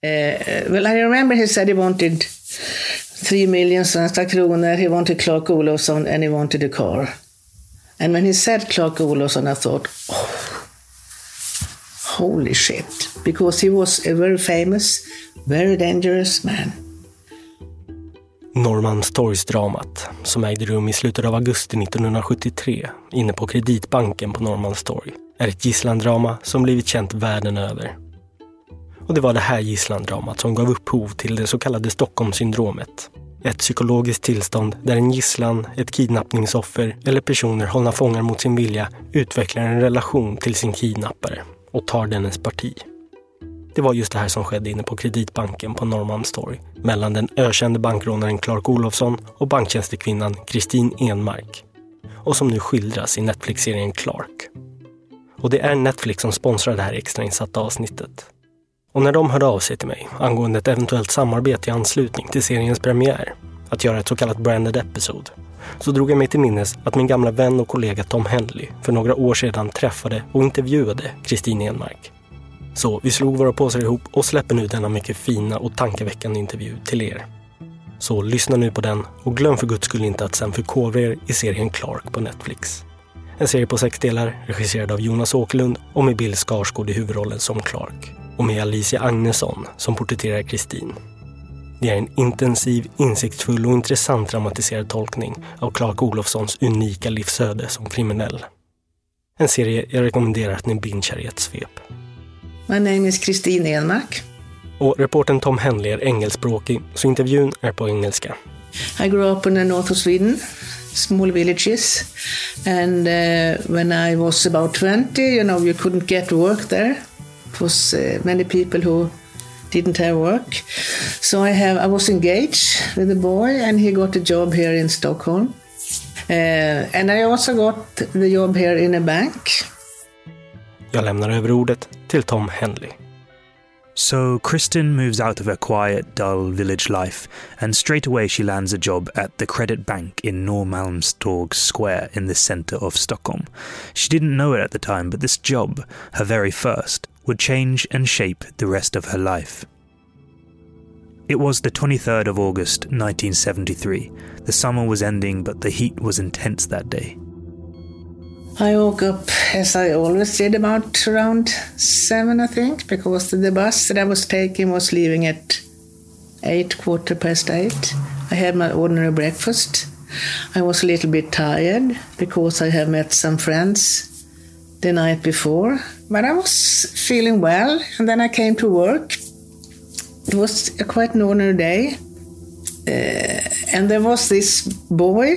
Uh, well, I remember he said he wanted three million svenska kronor, he wanted Clark Olofsson, and he wanted a car. And when he said Clark Olofsson, I thought, oh, holy shit, because he was a very famous, very dangerous man. Norrmalmstorgsdramat, som ägde rum i slutet av augusti 1973 inne på Kreditbanken på Norrmalmstorg, är ett gisslandrama som blivit känt världen över. Och det var det här gisslandramat som gav upphov till det så kallade Stockholmssyndromet. Ett psykologiskt tillstånd där en gisslan, ett kidnappningsoffer eller personer hållna fångar mot sin vilja utvecklar en relation till sin kidnappare och tar dennes parti. Det var just det här som skedde inne på Kreditbanken på Norrmalmstorg mellan den ökände bankrånaren Clark Olofsson och banktjänstekvinnan Kristin Enmark. Och som nu skildras i Netflix-serien Clark. Och det är Netflix som sponsrar det här extrainsatta avsnittet. Och när de hörde av sig till mig angående ett eventuellt samarbete i anslutning till seriens premiär, att göra ett så kallat branded episode, så drog jag mig till minnes att min gamla vän och kollega Tom Henley för några år sedan träffade och intervjuade Kristin Enmark. Så vi slog våra påsar ihop och släpper nu denna mycket fina och tankeväckande intervju till er. Så lyssna nu på den och glöm för guds skull inte att sen förkovra er i serien Clark på Netflix. En serie på sex delar regisserad av Jonas Åkerlund och med Bill Skarsgård i huvudrollen som Clark och med Alicia Agnesson som porträtterar Kristin. Det är en intensiv, insiktsfull och intressant dramatiserad tolkning av Clark Olofssons unika livsöde som kriminell. En serie jag rekommenderar att ni bingear i ett svep. My name is Kristin Enmark. Och reporten Tom Henley är engelskspråkig, så intervjun är på engelska. I grew up in the north of Sweden, small villages. And uh, when I was about 20, you know, you couldn't get work there. It was uh, many people who didn't have work. So I have I was engaged with a boy, and he got a job here in Stockholm. Uh, and I also got the job here in a bank. Jag lämnar över ordet till Tom Henley. So Kristin moves out of her quiet, dull village life, and straight away she lands a job at the Credit Bank in Norrmalmstorg Square in the centre of Stockholm. She didn't know it at the time, but this job, her very first, would change and shape the rest of her life. It was the 23rd of August 1973. The summer was ending, but the heat was intense that day. I woke up, as I always did, about around seven, I think, because the bus that I was taking was leaving at eight, quarter past eight. I had my ordinary breakfast. I was a little bit tired because I have met some friends the night before, but I was feeling well. And then I came to work. It was a quite ordinary day. Uh, and there was this boy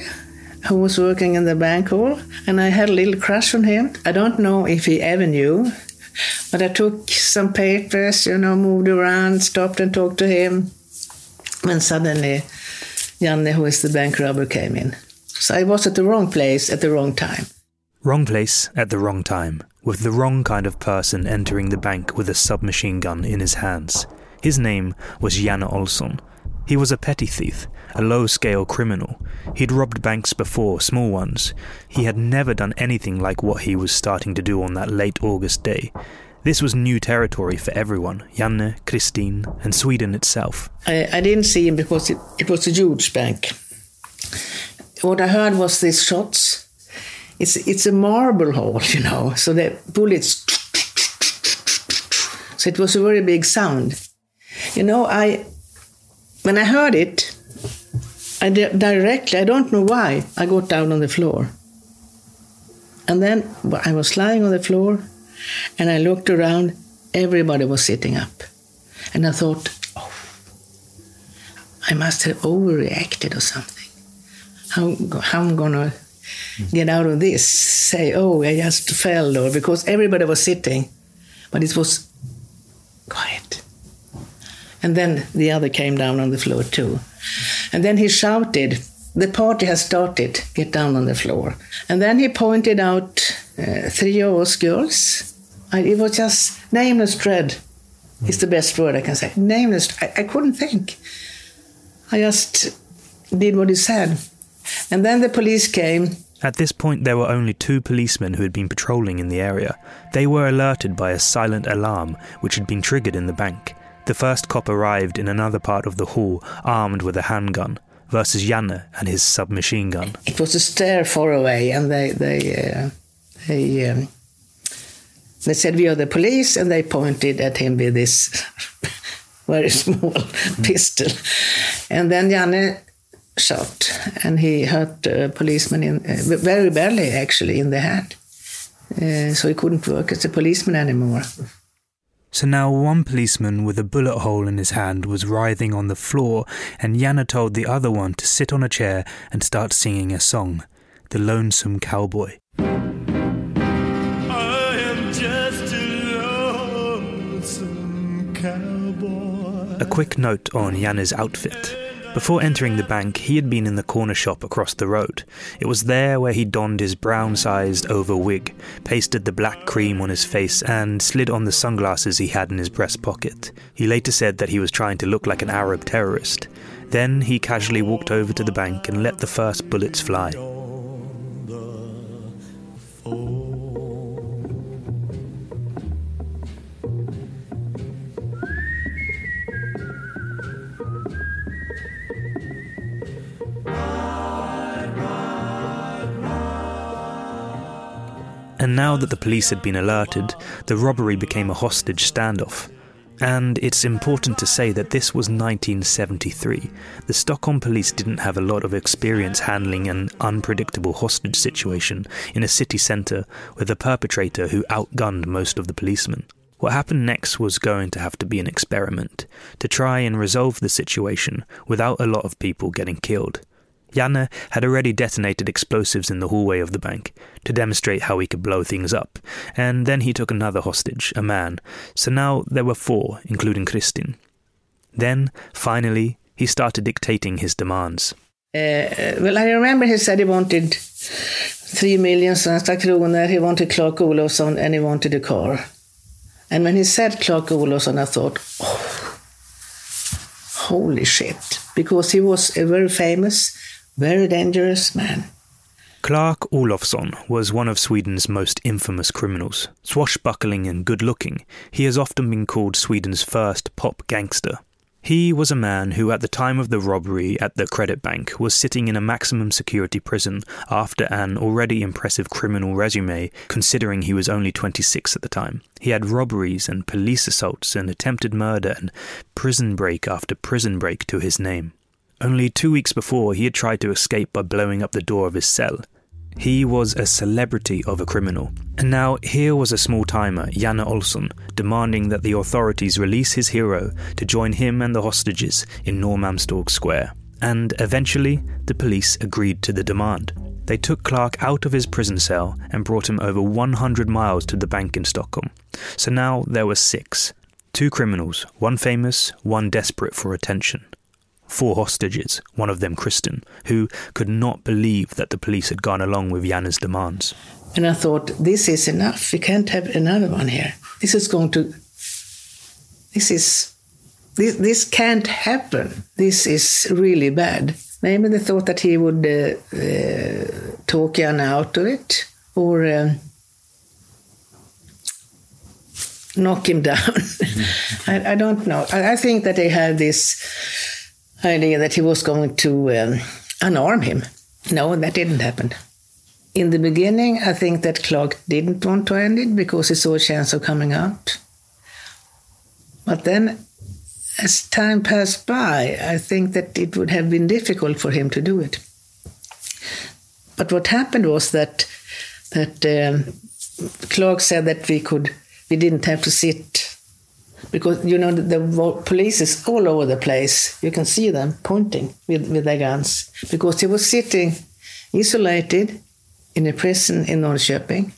who was working in the bank hall, and I had a little crush on him. I don't know if he ever knew, but I took some papers, you know, moved around, stopped and talked to him. And suddenly, Janne, who is the bank robber, came in. So I was at the wrong place at the wrong time. Wrong place at the wrong time, with the wrong kind of person entering the bank with a submachine gun in his hands. His name was Janne Olsson. He was a petty thief, a low scale criminal. He'd robbed banks before, small ones. He had never done anything like what he was starting to do on that late August day. This was new territory for everyone Janne, Christine, and Sweden itself. I, I didn't see him because it, it was a huge bank. What I heard was these shots. It's, it's a marble hole, you know, so the bullets. So it was a very big sound. You know, I when I heard it, I di- directly, I don't know why, I got down on the floor. And then I was lying on the floor and I looked around, everybody was sitting up. And I thought, oh, I must have overreacted or something. How, how am going to get out of this? Say, oh, I just fell, or because everybody was sitting, but it was quiet. And then the other came down on the floor too. And then he shouted, The party has started, get down on the floor. And then he pointed out uh, three of us girls. I, it was just nameless dread, is the best word I can say. Nameless, I, I couldn't think. I just did what he said. And then the police came. At this point, there were only two policemen who had been patrolling in the area. They were alerted by a silent alarm which had been triggered in the bank. The first cop arrived in another part of the hall, armed with a handgun, versus Janne and his submachine gun. It was a stair far away, and they they uh, they um, they said we are the police, and they pointed at him with this very small pistol, and then Janne shot, and he hurt a policeman in uh, very badly actually in the hand, uh, so he couldn't work as a policeman anymore. So now one policeman with a bullet hole in his hand was writhing on the floor, and Janne told the other one to sit on a chair and start singing a song, The Lonesome Cowboy. A quick note on Janne's outfit. Before entering the bank, he had been in the corner shop across the road. It was there where he donned his brown sized over wig, pasted the black cream on his face, and slid on the sunglasses he had in his breast pocket. He later said that he was trying to look like an Arab terrorist. Then he casually walked over to the bank and let the first bullets fly. Now that the police had been alerted, the robbery became a hostage standoff. And it's important to say that this was 1973. The Stockholm police didn't have a lot of experience handling an unpredictable hostage situation in a city centre with a perpetrator who outgunned most of the policemen. What happened next was going to have to be an experiment to try and resolve the situation without a lot of people getting killed. Janne had already detonated explosives in the hallway of the bank to demonstrate how he could blow things up, and then he took another hostage, a man, so now there were four, including Kristin. Then, finally, he started dictating his demands. Uh, well, I remember he said he wanted three million svenska kronor, he wanted Clark Olofsson, and he wanted a car. And when he said Clark Olofsson, I thought, oh, holy shit, because he was a very famous very dangerous man. Clark Olofsson was one of Sweden's most infamous criminals. Swashbuckling and good looking, he has often been called Sweden's first pop gangster. He was a man who, at the time of the robbery at the credit bank, was sitting in a maximum security prison after an already impressive criminal resume, considering he was only 26 at the time. He had robberies and police assaults and attempted murder and prison break after prison break to his name. Only two weeks before, he had tried to escape by blowing up the door of his cell. He was a celebrity of a criminal. And now here was a small timer, Janne Olsson, demanding that the authorities release his hero to join him and the hostages in Norrmalmstorg Square. And eventually, the police agreed to the demand. They took Clark out of his prison cell and brought him over 100 miles to the bank in Stockholm. So now there were six. Two criminals, one famous, one desperate for attention four hostages, one of them Kristin, who could not believe that the police had gone along with Janne's demands. And I thought, this is enough. We can't have another one here. This is going to. This is. This, this can't happen. This is really bad. Maybe they thought that he would uh, uh, talk Janne out of it or uh, knock him down. I, I, don't know. I, I think that they had this idea that he was going to um, unarm him. No, that didn't happen. In the beginning, I think that Clark didn't want to end it because he saw a chance of coming out. But then, as time passed by, I think that it would have been difficult for him to do it. But what happened was that that um, Clark said that we could, we didn't have to sit because you know the, the, police is all over the place. You can see them pointing with, with their guns because he was sitting isolated in a prison in Norrköping,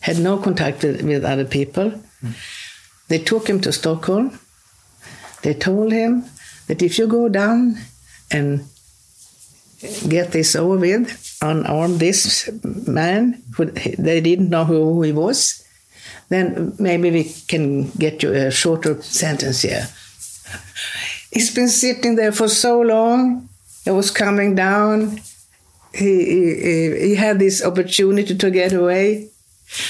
had no contact with, with other people. Mm. They took him to Stockholm. They told him that if you go down and get this over with, unarm this man, they didn't know who he was then maybe we can get you a shorter sentence here. He's been sitting there for so long. It was coming down. He, he, he had this opportunity to get away.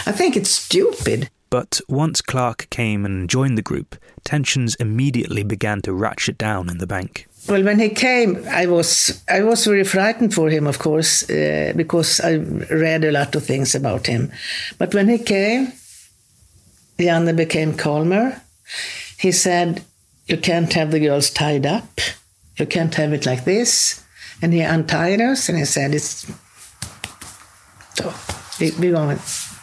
I think it's stupid. But once Clark came and joined the group, tensions immediately began to ratchet down in the bank. Well, when he came, I was I was very frightened for him, of course, uh, because I read a lot of things about him. But when he came, Janne became calmer. He said, "You can't have the girls tied up. You can't have it like this." And he untied us, and he said, "It's so we, we're going.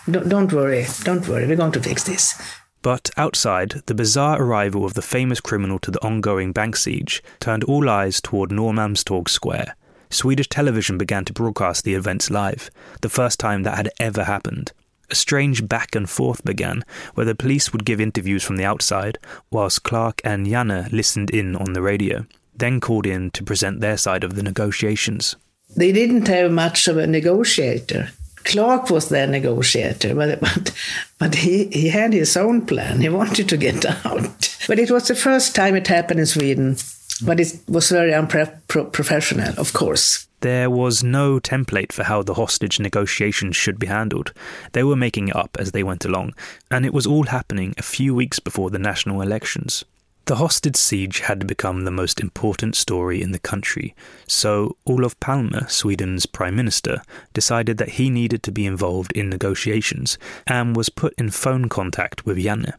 Don't, don't worry, don't worry. We're going to fix this." But outside, the bizarre arrival of the famous criminal to the ongoing bank siege turned all eyes toward Norrmalmstorg Square. Swedish television began to broadcast the events live, the first time that had ever happened. A strange back and forth began, where the police would give interviews from the outside, whilst Clark and Janne listened in on the radio, then called in to present their side of the negotiations. They didn't have much of a negotiator. Clark was their negotiator, but, but, but he, he had his own plan. He wanted to get out. But it was the first time it happened in Sweden, but it was very unprofessional, of course. There was no template for how the hostage negotiations should be handled. They were making it up as they went along, and it was all happening a few weeks before the national elections. The hostage siege had become the most important story in the country, so Olof Palme, Sweden's prime minister, decided that he needed to be involved in negotiations and was put in phone contact with Janne.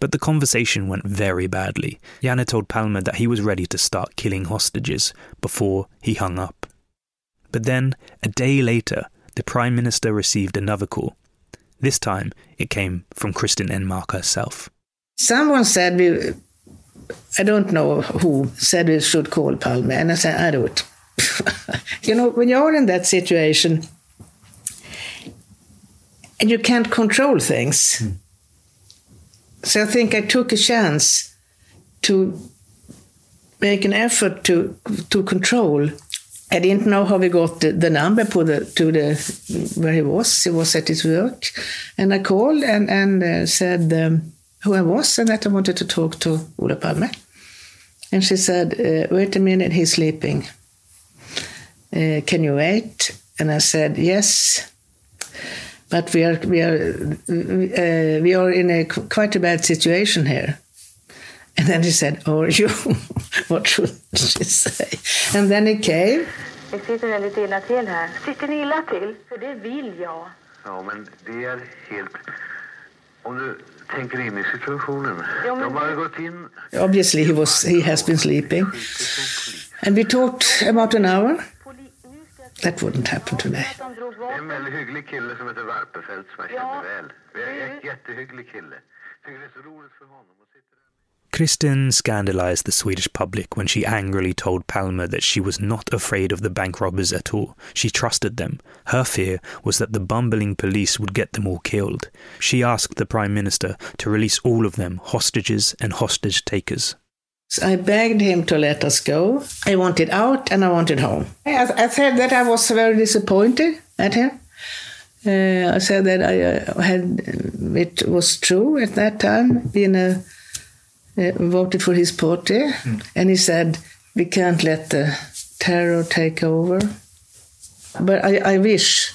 But the conversation went very badly. Janne told Palme that he was ready to start killing hostages before he hung up. But then, a day later, the prime minister received another call. This time, it came from Kristin Enmark herself. Someone said we I don't know who said we should call Palme, and I said, I do it. you know, when you're in that situation and you can't control things. Mm. So I think I took a chance to make an effort to to control. I didn't know how we got the, the number to the, to the where he was. He was at his work, and I called and and uh, said. Um, who I was and that I wanted to talk to Ola Palme. And she said, uh, Wait a minute, he's sleeping. Uh, can you wait? And I said, Yes. But we are we are uh, we are in a quite a bad situation here. And then he said, Oh, you, what should she say? And then he came. Jag sitter lite illa till här. Sitter ni illa till? För det vill jag. Ja, men det är helt... Om du tänker in i situationen. De har gått in... Obviously he, was, he has been sleeping. And we talked about an hour. That wouldn't happen today. En väldigt hygglig kille som heter Varpefelt som jag känner väl. Jättehygglig kille. Tycker det är så roligt för honom. Kristin scandalized the Swedish public when she angrily told Palme that she was not afraid of the bank robbers at all. She trusted them. Her fear was that the bumbling police would get them all killed. She asked the Prime Minister to release all of them, hostages and hostage takers. So I begged him to let us go. I wanted out and I wanted home. I, said that I was very disappointed at him. Uh, I said that I uh, had, it was true at that time, being a uh, voted for his party, mm. and he said we can't let the terror take over. But I, I wish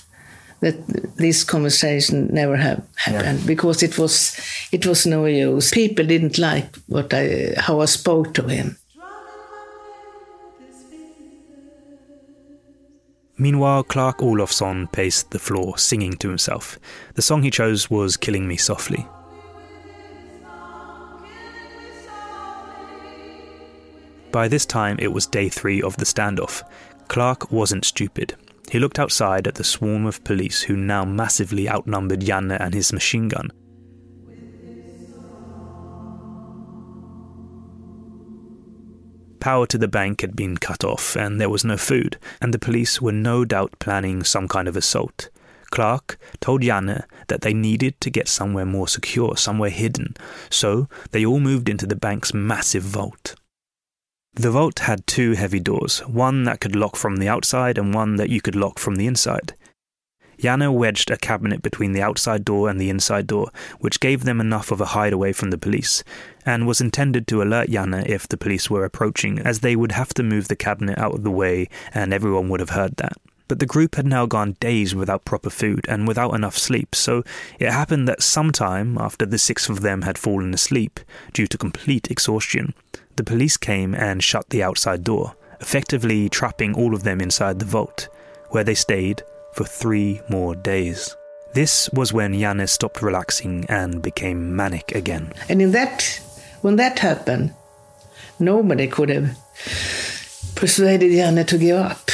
that this conversation never have happened yeah. because it was it was no use. People didn't like what I how I spoke to him. Meanwhile, Clark Olofsson paced the floor, singing to himself. The song he chose was Killing Me Softly. By this time, it was day three of the standoff. Clark wasn't stupid. He looked outside at the swarm of police who now massively outnumbered Janne and his machine gun. Power to the bank had been cut off, and there was no food, and the police were no doubt planning some kind of assault. Clark told Janne that they needed to get somewhere more secure, somewhere hidden, so they all moved into the bank's massive vault. The vault had two heavy doors, one that could lock from the outside and one that you could lock from the inside. Janne wedged a cabinet between the outside door and the inside door, which gave them enough of a hideaway from the police, and was intended to alert Janne if the police were approaching, as they would have to move the cabinet out of the way and everyone would have heard that. But the group had now gone days without proper food and without enough sleep, so it happened that sometime after the six of them had fallen asleep, due to complete exhaustion, the police came and shut the outside door, effectively trapping all of them inside the vault, where they stayed for three more days. This was when Janne stopped relaxing and became manic again. And in that, when that happened, nobody could have persuaded Janne to give up.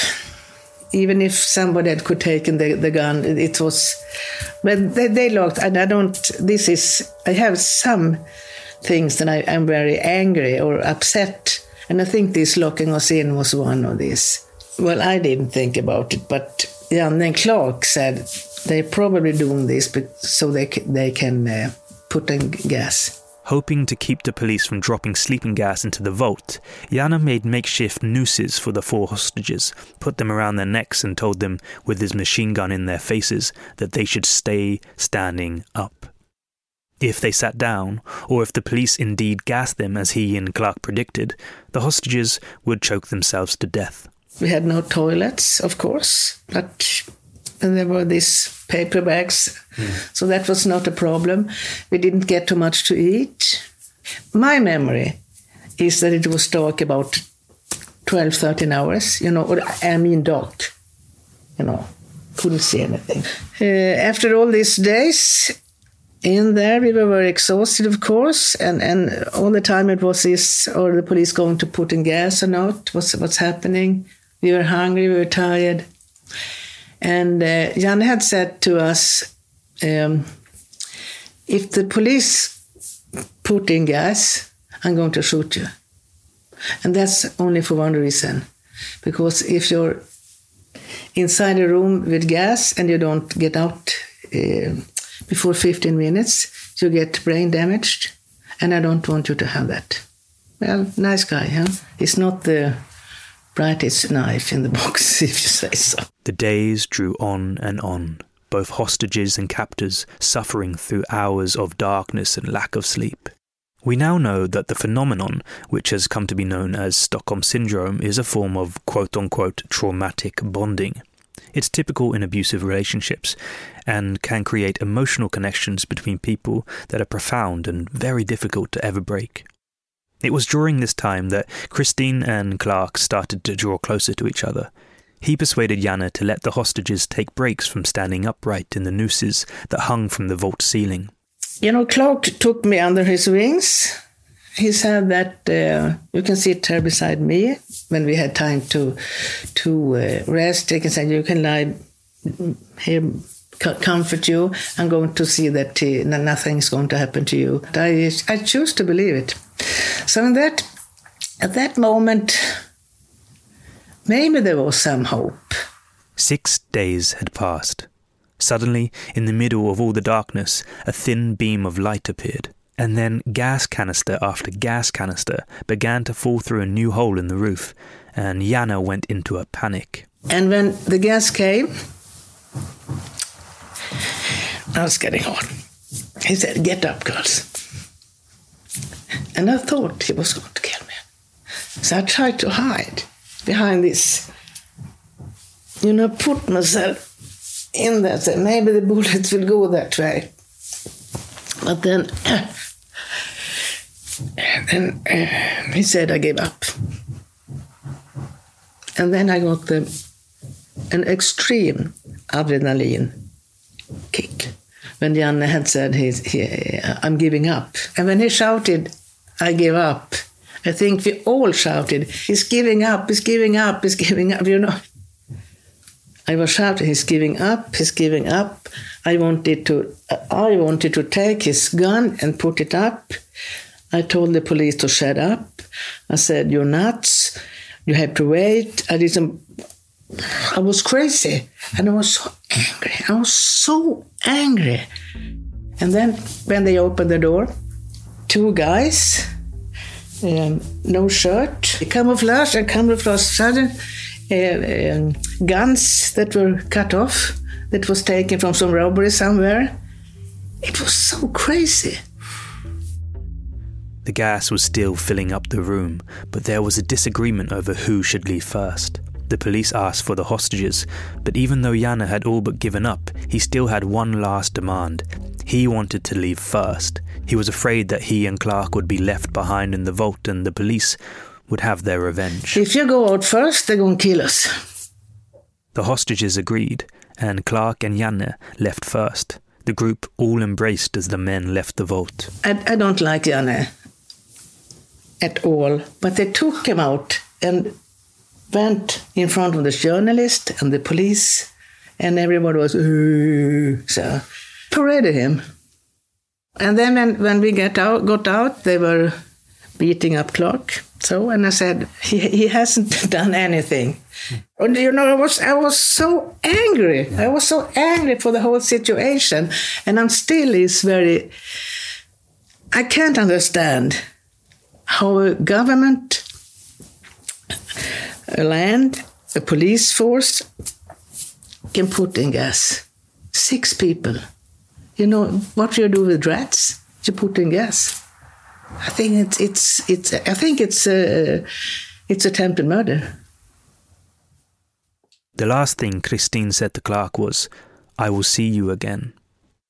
Even if somebody had could taken the, the gun, it was. But they, they locked, and I don't. This is. I have some things that I am very angry or upset, and I think this locking us in was one of these. Well, I didn't think about it, but Janne and Clark said they're probably doing this but, so they they can uh, put in gas. Hoping to keep the police from dropping sleeping gas into the vault, Janne made makeshift nooses for the four hostages, put them around their necks, and told them, with his machine gun in their faces, that they should stay standing up. If they sat down, or if the police indeed gassed them as he and Clark predicted, the hostages would choke themselves to death. We had no toilets, of course, but and there were these paper bags, mm. so that was not a problem. We didn't get too much to eat. My memory is that it was dark about 12, 13 hours, you know, or I mean dark, you know, couldn't see anything. Uh, after all these days in there, we were very exhausted, of course, and, and all the time it was this, or the police going to put in gas or not, what's, what's happening. We were hungry, we were tired. And uh, Jan had said to us, um, if the police put in gas, I'm going to shoot you. And that's only for one reason. Because if you're inside a room with gas and you don't get out uh, before 15 minutes, you get brain damaged. And I don't want you to have that. Well, nice guy, huh? He's not the brightest knife in the box, if you say so. The days drew on and on, both hostages and captors suffering through hours of darkness and lack of sleep. We now know that the phenomenon, which has come to be known as Stockholm Syndrome, is a form of quote unquote traumatic bonding. It's typical in abusive relationships and can create emotional connections between people that are profound and very difficult to ever break. It was during this time that Christine and Clark started to draw closer to each other. He persuaded Janne to let the hostages take breaks from standing upright in the nooses that hung from the vault ceiling. You know, Clark took me under his wings. He said that uh, you can sit here beside me when we had time to to uh, rest. He say you can lie here comfort you. I'm going to see that uh, nothing is going to happen to you. I, I choose to believe it. So in that, at that moment, maybe there was some hope. Six days had passed. Suddenly, in the middle of all the darkness, a thin beam of light appeared, and then gas canister after gas canister began to fall through a new hole in the roof, and Janne went into a panic. And when the gas came, I was getting hot. He said, Get up, girls. And I thought he was going to kill me. So I tried to hide behind this, you know, put myself in there, maybe the bullets will go that way. But then, then uh, he said I gave up. And then I got the, an extreme adrenaline kick when Janne had said, he's, he, I'm giving up. And when he shouted, I give up, I think we all shouted, he's giving up, he's giving up, he's giving up, you know. I was shouting, he's giving up, he's giving up. I wanted to, I wanted to take his gun and put it up. I told the police to shut up. I said, you're nuts. You have to wait. I didn't, I was crazy. And I was so angry. I was so angry. And then when they opened the door, two guys, um, no shirt, camouflage and camouflage sudden uh, um, guns that were cut off, that was taken from some robbery somewhere. It was so crazy. The gas was still filling up the room, but there was a disagreement over who should leave first. The police asked for the hostages, but even though Janne had all but given up, he still had one last demand. He wanted to leave first. He was afraid that he and Clark would be left behind in the vault and the police would have their revenge. If you go out first, they're going to kill us. The hostages agreed, and Clark and Janne left first. The group all embraced as the men left the vault. I, I don't like Janne at all, but they took him out and went in front of the journalist and the police, and everybody was, so paraded him. And then when, when we get out, got out, they were beating up Clark. So, and I said, he, he hasn't done anything. And you know, I was I was so angry. I was so angry for the whole situation, and I'm still is very. I can't understand how a government, a land, a police force can put in gas. Six people. You know what you do with rats? You put in gas. I think it's it's it's. I think it's a it's attempted murder. The last thing Christine said to Clark was, I will see you again.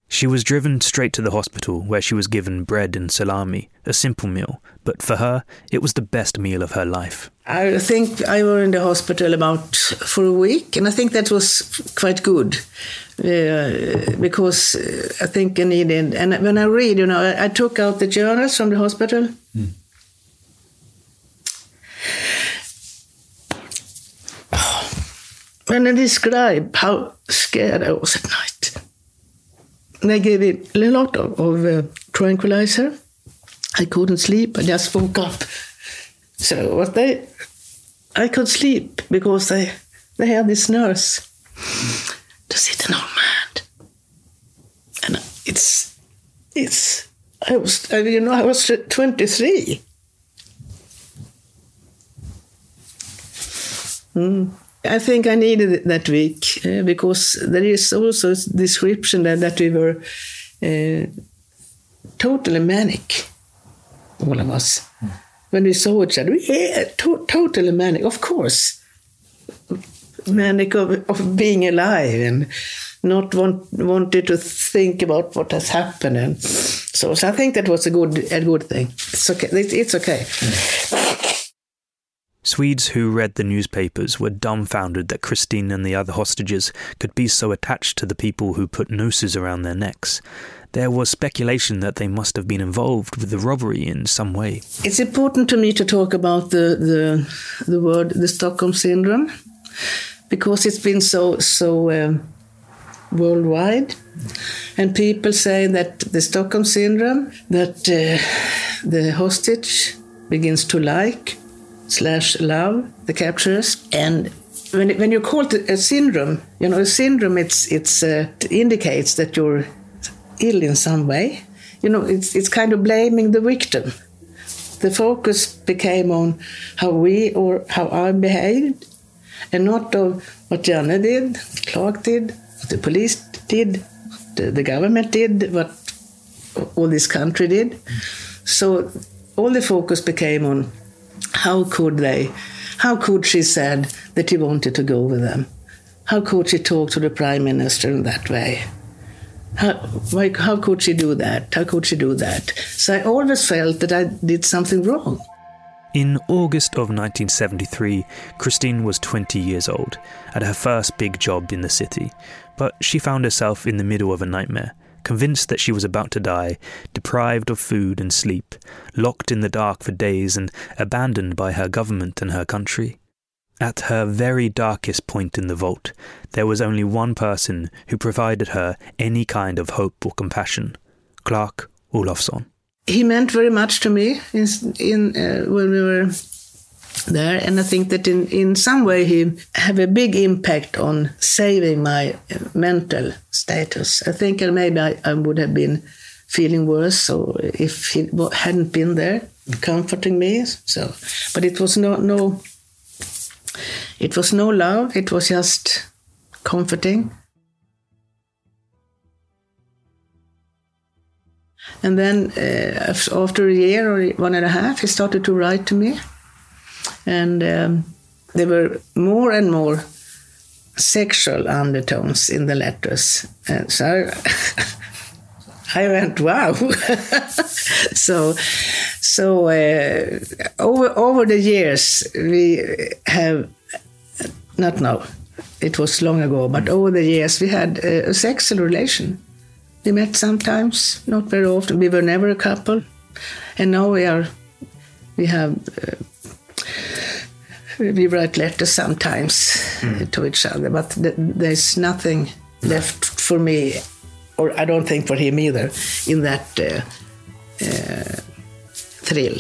She was driven straight to the hospital where she was given bread and salami, a simple meal, but for her, it was the best meal of her life. I think I were in the hospital about for a week, and I think that was quite good uh, because I think I needed. And when I read, you know, I, I took out the journals from the hospital. Mm. When I describe how scared I was at night, they gave me a lot of, of uh, tranquilizer. I couldn't sleep. I just woke up. So what they, I could sleep because they, they had this nurse to sit an old man, and it's, it's. I was, you know, I was twenty three. Mm. I think I needed it that week uh, because there is also a description that, that we were uh, totally manic, all of us. Mm. When we saw each other, yeah, to- totally manic, of course. Manic of, of being alive and not want, wanted to think about what has happened. And so, so I think that was a good, a good thing. It's okay. It's okay. Mm. Swedes who read the newspapers were dumbfounded that Christine and the other hostages could be so attached to the people who put nooses around their necks. There was speculation that they must have been involved with the robbery in some way. It's important to me to talk about the the, the word the Stockholm syndrome because it's been so so um, worldwide, and people say that the Stockholm syndrome that uh, the hostage begins to like slash love the captures and when, when you call it a syndrome you know a syndrome it's it's uh, it indicates that you're ill in some way. You know it's it's kind of blaming the victim. The focus became on how we or how I behaved and not of what Janne did Clark did the police did the, the government did what all this country did. So all the focus became on how could they? How could she said that he wanted to go with them? How could she talk to the prime minister in that way? How, how could she do that? How could she do that? So I always felt that I did something wrong. In August of 1973, Christine was 20 years old, at her first big job in the city, but she found herself in the middle of a nightmare convinced that she was about to die, deprived of food and sleep, locked in the dark for days, and abandoned by her government and her country. At her very darkest point in the vault, there was only one person who provided her any kind of hope or compassion Clark Olofsson. He meant very much to me in, in uh, when we were there and i think that in, in some way he have a big impact on saving my mental status. I think maybe I, I would have been feeling worse so if he hadn't been there comforting me so but it was no no it was no love it was just comforting. And then uh, after a year or one and a half he started to write to me and um, there were more and more sexual undertones in the letters. And so I, I went, wow. so, so uh, over over the years, we have not now. It was long ago, but over the years, we had a, a sexual relation. We met sometimes, not very often. We were never a couple, and now we are. We have. Uh, we write letters sometimes to each other, but th- there's nothing left for me, or I don't think for him either, in that uh, uh, thrill.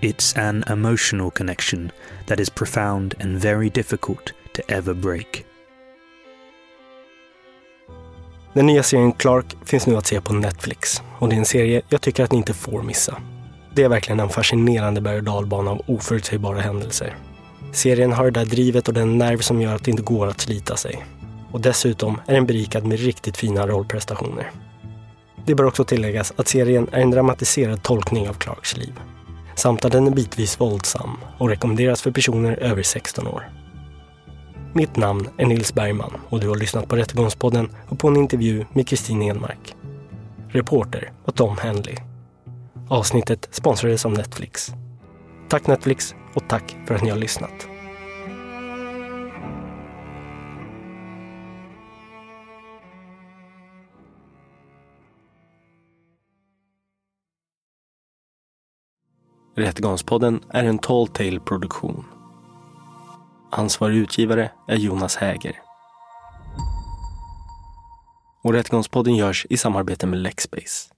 It's an emotional connection that is profound and very difficult to ever break. Den nya serien Clark finns nu att se på Netflix och det är en serie jag tycker att ni inte får missa. Det är verkligen en fascinerande berg och dalbana av oförutsägbara händelser. Serien har det där drivet och den nerv som gör att det inte går att slita sig. Och dessutom är den berikad med riktigt fina rollprestationer. Det bör också tilläggas att serien är en dramatiserad tolkning av Clarks liv. Samt att den är bitvis våldsam och rekommenderas för personer över 16 år. Mitt namn är Nils Bergman och du har lyssnat på Rättegångspodden och på en intervju med Kristin Enmark. Reporter var Tom Henley. Avsnittet sponsrades av Netflix. Tack Netflix och tack för att ni har lyssnat. Rättegångspodden är en Tall Tale-produktion. Ansvarig utgivare är Jonas Häger. Och Rättegångspodden görs i samarbete med Lexbase.